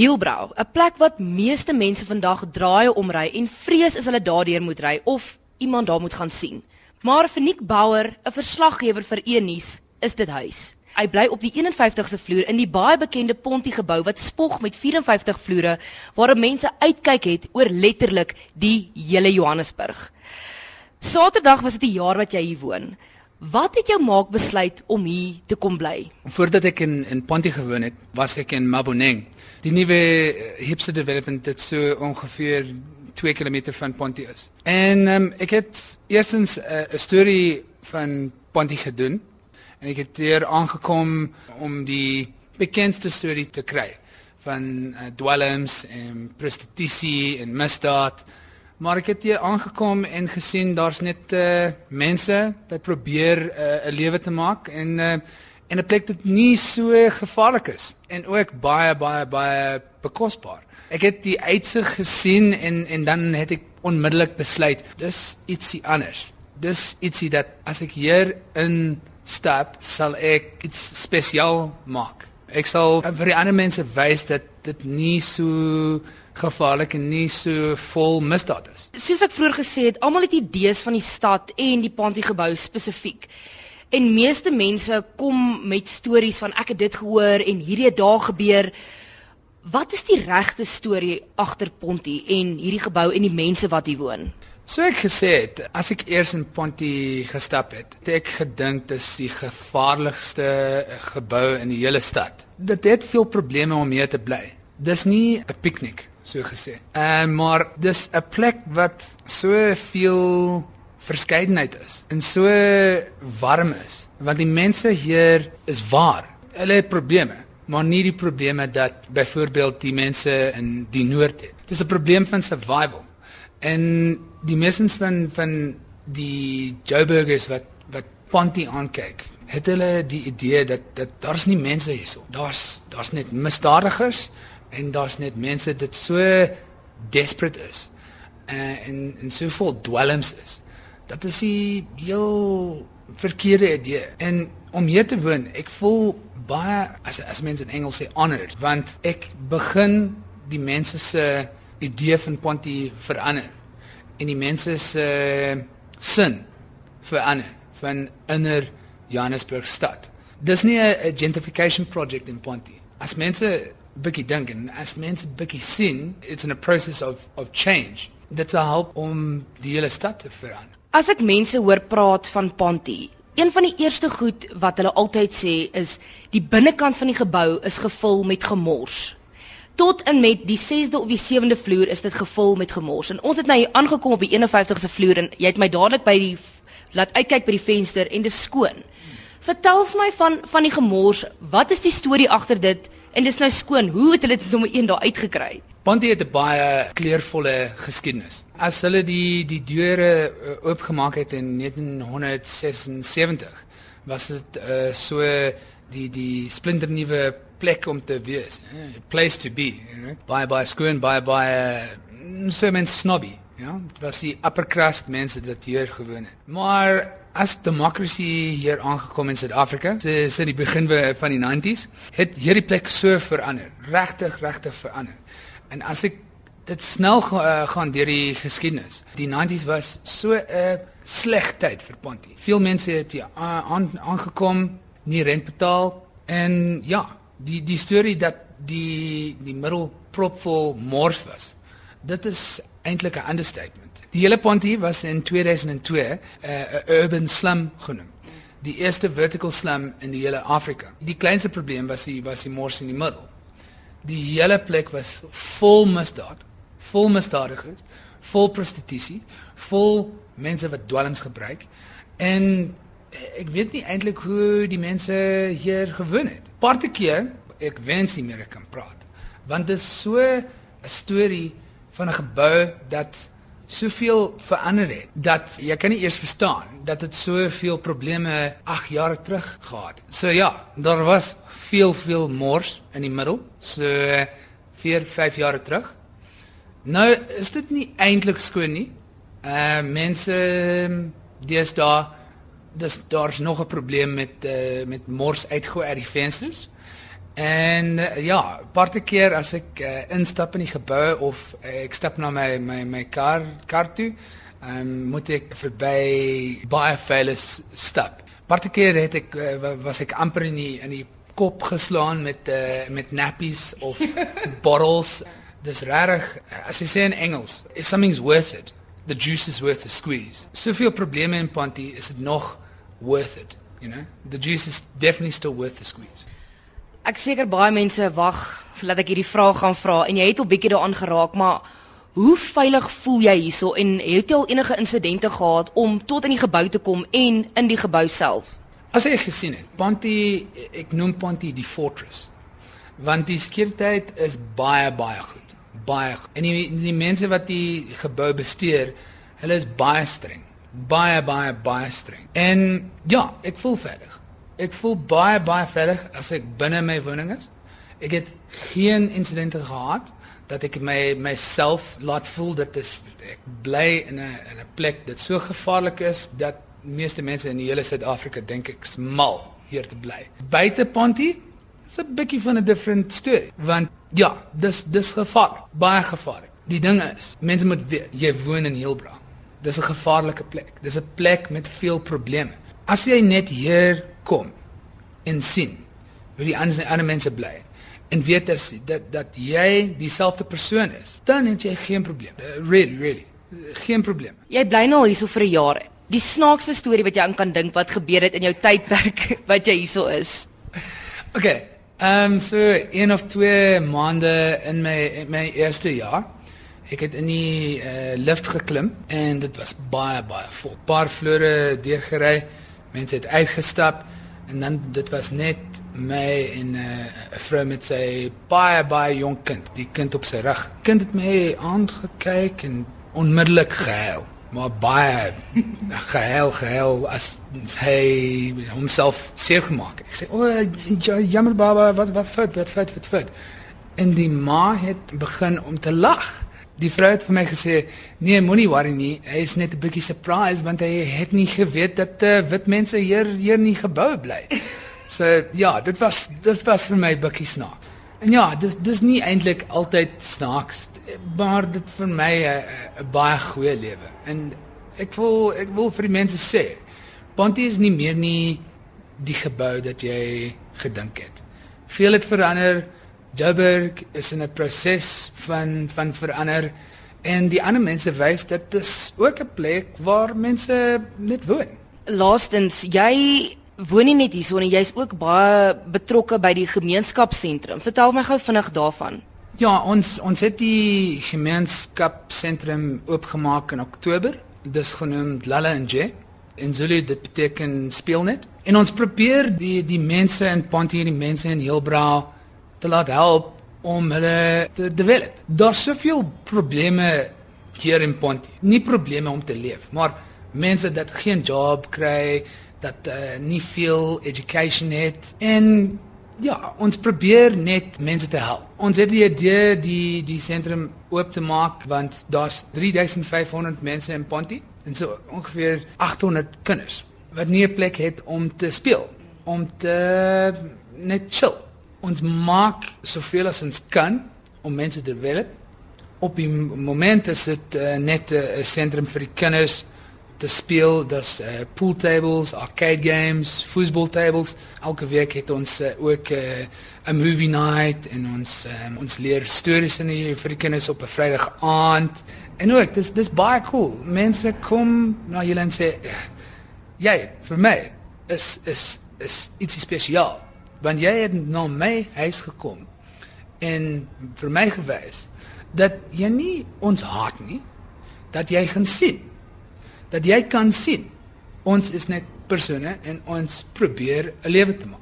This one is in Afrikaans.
Hielbrau, 'n plek wat meeste mense vandag draai omry en vrees is hulle daardeur moet ry of iemand daar moet gaan sien. Maar vir Nick Bouwer, 'n verslaggewer vir Eenis, is dit huis. Hy bly op die 51ste vloer in die baie bekende Ponty gebou wat spog met 54 vloere waar mense uitkyk het oor letterlik die hele Johannesburg. Saterdag was dit die jaar wat jy hier woon. Wat het jou maak besluit om hier te kom bly? Voordat ek in in Ponty gewoon het, was ek in Maboneng. Die nuwe uh, hipster development dit so ongeveer 2 km van Ponty is. En um, ek het eerstens eh, 'n uh, storie van Ponty gedoen en ek het hier aangekom om die bekendste storie te kry van uh, dwelms en prostitusie en misdaad. Maar ek het hier aangekom en gesien daar's net uh, mense wat probeer eh, 'n uh, lewe te maak en uh, en 'n plek wat nie so gevaarlik is en ook baie baie baie bekosbaar. Ek het die uitsig gesien en en dan het ek onmiddellik besluit dis ietsie anders. Dis ietsie dat as ek hier in stap sal ek iets spesiaal maak. Ek sal vir die ander mense wys dat dit nie so gevaarlik en nie so vol misdaad is. Soos ek vroeër gesê het, almal het idees van die stad en die Panty gebou spesifiek. En meeste mense kom met stories van ek het dit gehoor en hierdie het daar gebeur. Wat is die regte storie agter Ponty en hierdie gebou en die mense wat hier woon? So ek gesê het, as ek eers in Ponty gestap het, het ek gedink dit is die gevaarlikste gebou in die hele stad. Dit het veel probleme om hier te bly. Dis nie 'n piknik so gesê. En uh, maar dis 'n plek wat so veel verskeidenheid is en so warm is want die mense hier is waar. Hulle het probleme, maar nie die probleme dat byvoorbeeld die mense in die noord het. Dis 'n probleem van survival. En die mensens van van die Joburgers wat wat Ponty aankyk, het hulle die idee dat dat daar's nie mense hierso. Daar's daar's net misdadigers en daar's net mense dit so desperate is uh, en en so vol dwelms is dat is die heel verkeerde idee. En om hier te woon ek voel baie as as mense in Engels sê honored want ek begin die mense se idee van Ponty verander en die mense se sin verander van inner Johannesburg stad dis nie 'n gentrification project in Ponty as mense bietjie dink en as mense bietjie sien, it's in a process of of change. Dit sal help om die hele stad te verander. As ek mense hoor praat van Ponty, een van die eerste goed wat hulle altyd sê is die binnekant van die gebou is gevul met gemors. Tot en met die 6de of die 7de vloer is dit gevul met gemors. En ons het nou hier aangekom op die 51ste vloer en jy het my dadelik by die laat uitkyk by die venster en dit skoon. Vertel vir my van van die gemors. Wat is die storie agter dit? En dis nou skoon. Hoe het hulle dit nommer 1 daar uitgekry? Ponty het 'n baie kleurvolle geskiedenis. As hulle die die deure uh, oopgemaak het in 1976, was dit uh, so die die splinternuwe plek om te wees, a eh, place to be, you know. Baie baie skoon, baie baie uh, so men snobby, ja. Dit was die upper crust mense wat hier gewoon het. Maar as demokrasie hier aangekom in Suid-Afrika, sinds die begin van die 90s, het hierdie plek so verander, regtig regtig verander. En as ek dit snel uh, gaan deur die geskiedenis. Die 90s was so 'n uh, sleg tyd vir Ponty. Veel mense het hier aangekom, nie rent betaal en ja, die die storie dat die die middel propvol mors was. Dit is eintlik 'n understatement. Die hele Ponty was in 2002 'n uh, urban slum genoem. Die eerste vertical slum in die hele Afrika. Die kleinste probleem was die was die mors in die middel. Die hele plek was vol misdaad, vol misdadigers, vol prostitusie, vol mense wat dwelms gebruik en ek weet nie eintlik hoe die mense hier gewoon het. Partykeer ek wens nie meer ek kan praat want dit is so 'n storie van 'n gebou dat soveel verander het dat jy kan nie eers verstaan dat dit soveel probleme 8 jaar terug gehad. So ja, daar was veel veel mors in die middel, so 4, 5 jaar terug. Nou is dit nie eintlik skoon nie. Uh mense dis daar dis daar's nog 'n probleem met uh met mors uitgooi uit die vensters. En uh, ja, parte keer as ek uh, instap in die gebou of uh, ek stap na my my my kar kar toe, um, moet ek verby baie vele stap. Parte keer het ek uh, was ek amper in die in die kop geslaan met uh, met nappies of bottles. Dis rarig as jy sê in Engels, if something's worth it, the juice is worth the squeeze. Soveel probleme in Ponty, is dit nog worth it, you know? The juice is definitely still worth the squeeze. Ek seker baie mense wag voordat ek hierdie vraag gaan vra en jy het al bietjie daaraan geraak, maar hoe veilig voel jy hierso en het jy al enige insidente gehad om tot in die gebou te kom en in die gebou self? As jy gesien het, Ponty, ek noem Ponty die fortress. Want die sekuriteit is baie baie goed. Baie. En die die mense wat die gebou bestuur, hulle is baie streng. Baie baie baie streng. En ja, ek voel veilig ek voel baie baie veilig as ek binne my woning is. Ek het geen insidente gehad dat ek my myself laat voel dat is ek bly in 'n in 'n plek wat so gevaarlik is dat meeste mense in die hele Suid-Afrika dink ek's mal hier te bly. Buite Ponty is 'n bietjie van 'n different story want ja, dis dis gevaarlik, baie gevaarlik. Die ding is, mense moet weet jy woon in Heilbron. Dis 'n gevaarlike plek. Dis 'n plek met veel probleme. As jy net hier kom en sien hoe die ander ander mense bly en weet as dat dat jy dieselfde persoon is, dan het jy geen probleem. Uh, really, really. Geen probleem. Jy bly nou hier so vir 'n jaar. Die snaakste storie wat jy aan kan dink wat gebeur het in jou tydperk wat jy hierso is. Okay. Ehm um, so een of twee maande in my in my eerste jaar Ek het in die uh, lift geklim en dit was baie baie vol. Paar vloere deurgery. Mense het uitgestap en dan dit was net my en eh, 'n uh, vrou met sy baie baie jong kind, die kind op sy rug. Kind het my aangekyk en onmiddellik gehuil, maar baie gehuil gehuil as hy homself seer gemaak. Ek sê, "O, oh, jammer baba, wat wat fout, wat fout, wat fout." En die ma het begin om te lag. Die vrou het vir my gesê, "Nee, moenie worry nie. Hy is net 'n bietjie surprised want hy het nie geweet dat uh, wit mense hier hier in die gebou bly." So ja, dit was dit was vir my bietjie snaaks. En ja, dis dis nie eintlik altyd snaaks, maar dit vir my 'n baie goeie lewe. En ek voel ek wil vir die mense sê, Ponty is nie meer nie die gebou dat jy gedink het. Veel het verander. Joburg is in 'n proses van van verander en die ander mense wys dat dit ook 'n plek waar mense net woon. Laastens, jy woon nie net hierso nie, jy's ook baie betrokke by die gemeenskapsentrum. Vertel my gou vinnig daarvan. Ja, ons ons het die gemeenskapsentrum oopgemaak in Oktober. Dis genoem Lala and J. In Zulu dit beteken speelnet. En ons probeer die die mense in Ponty, die mense in Heilbron te laat help om hulle te develop. Daar's soveel probleme hier in Ponty. Nie probleme om te leef, maar mense dat geen job kry, dat uh, nie veel education het en ja, ons probeer net mense te help. Ons het die idee die die sentrum oop te maak want daar's 3500 mense in Ponty en so ongeveer 800 kinders wat nie 'n plek het om te speel, om te net chill ons maak soveel as ons kan om mense te develop. Op die moment is dit uh, net 'n uh, sentrum vir die kinders te speel, dis uh, pool tables, arcade games, football tables. Elke week het ons uh, ook 'n uh, movie night en ons um, ons leer stories in die, vir die kinders op 'n Vrydag aand. En ook, dis dis baie cool. Mense kom na julle en sê, "Jy, vir my is is is iets spesiaal." Want jy het na my huis gekom en vir my gewys dat jy nie ons haat nie dat jy gaan sien dat jy kan sien ons is net persone en ons probeer 'n lewe te maak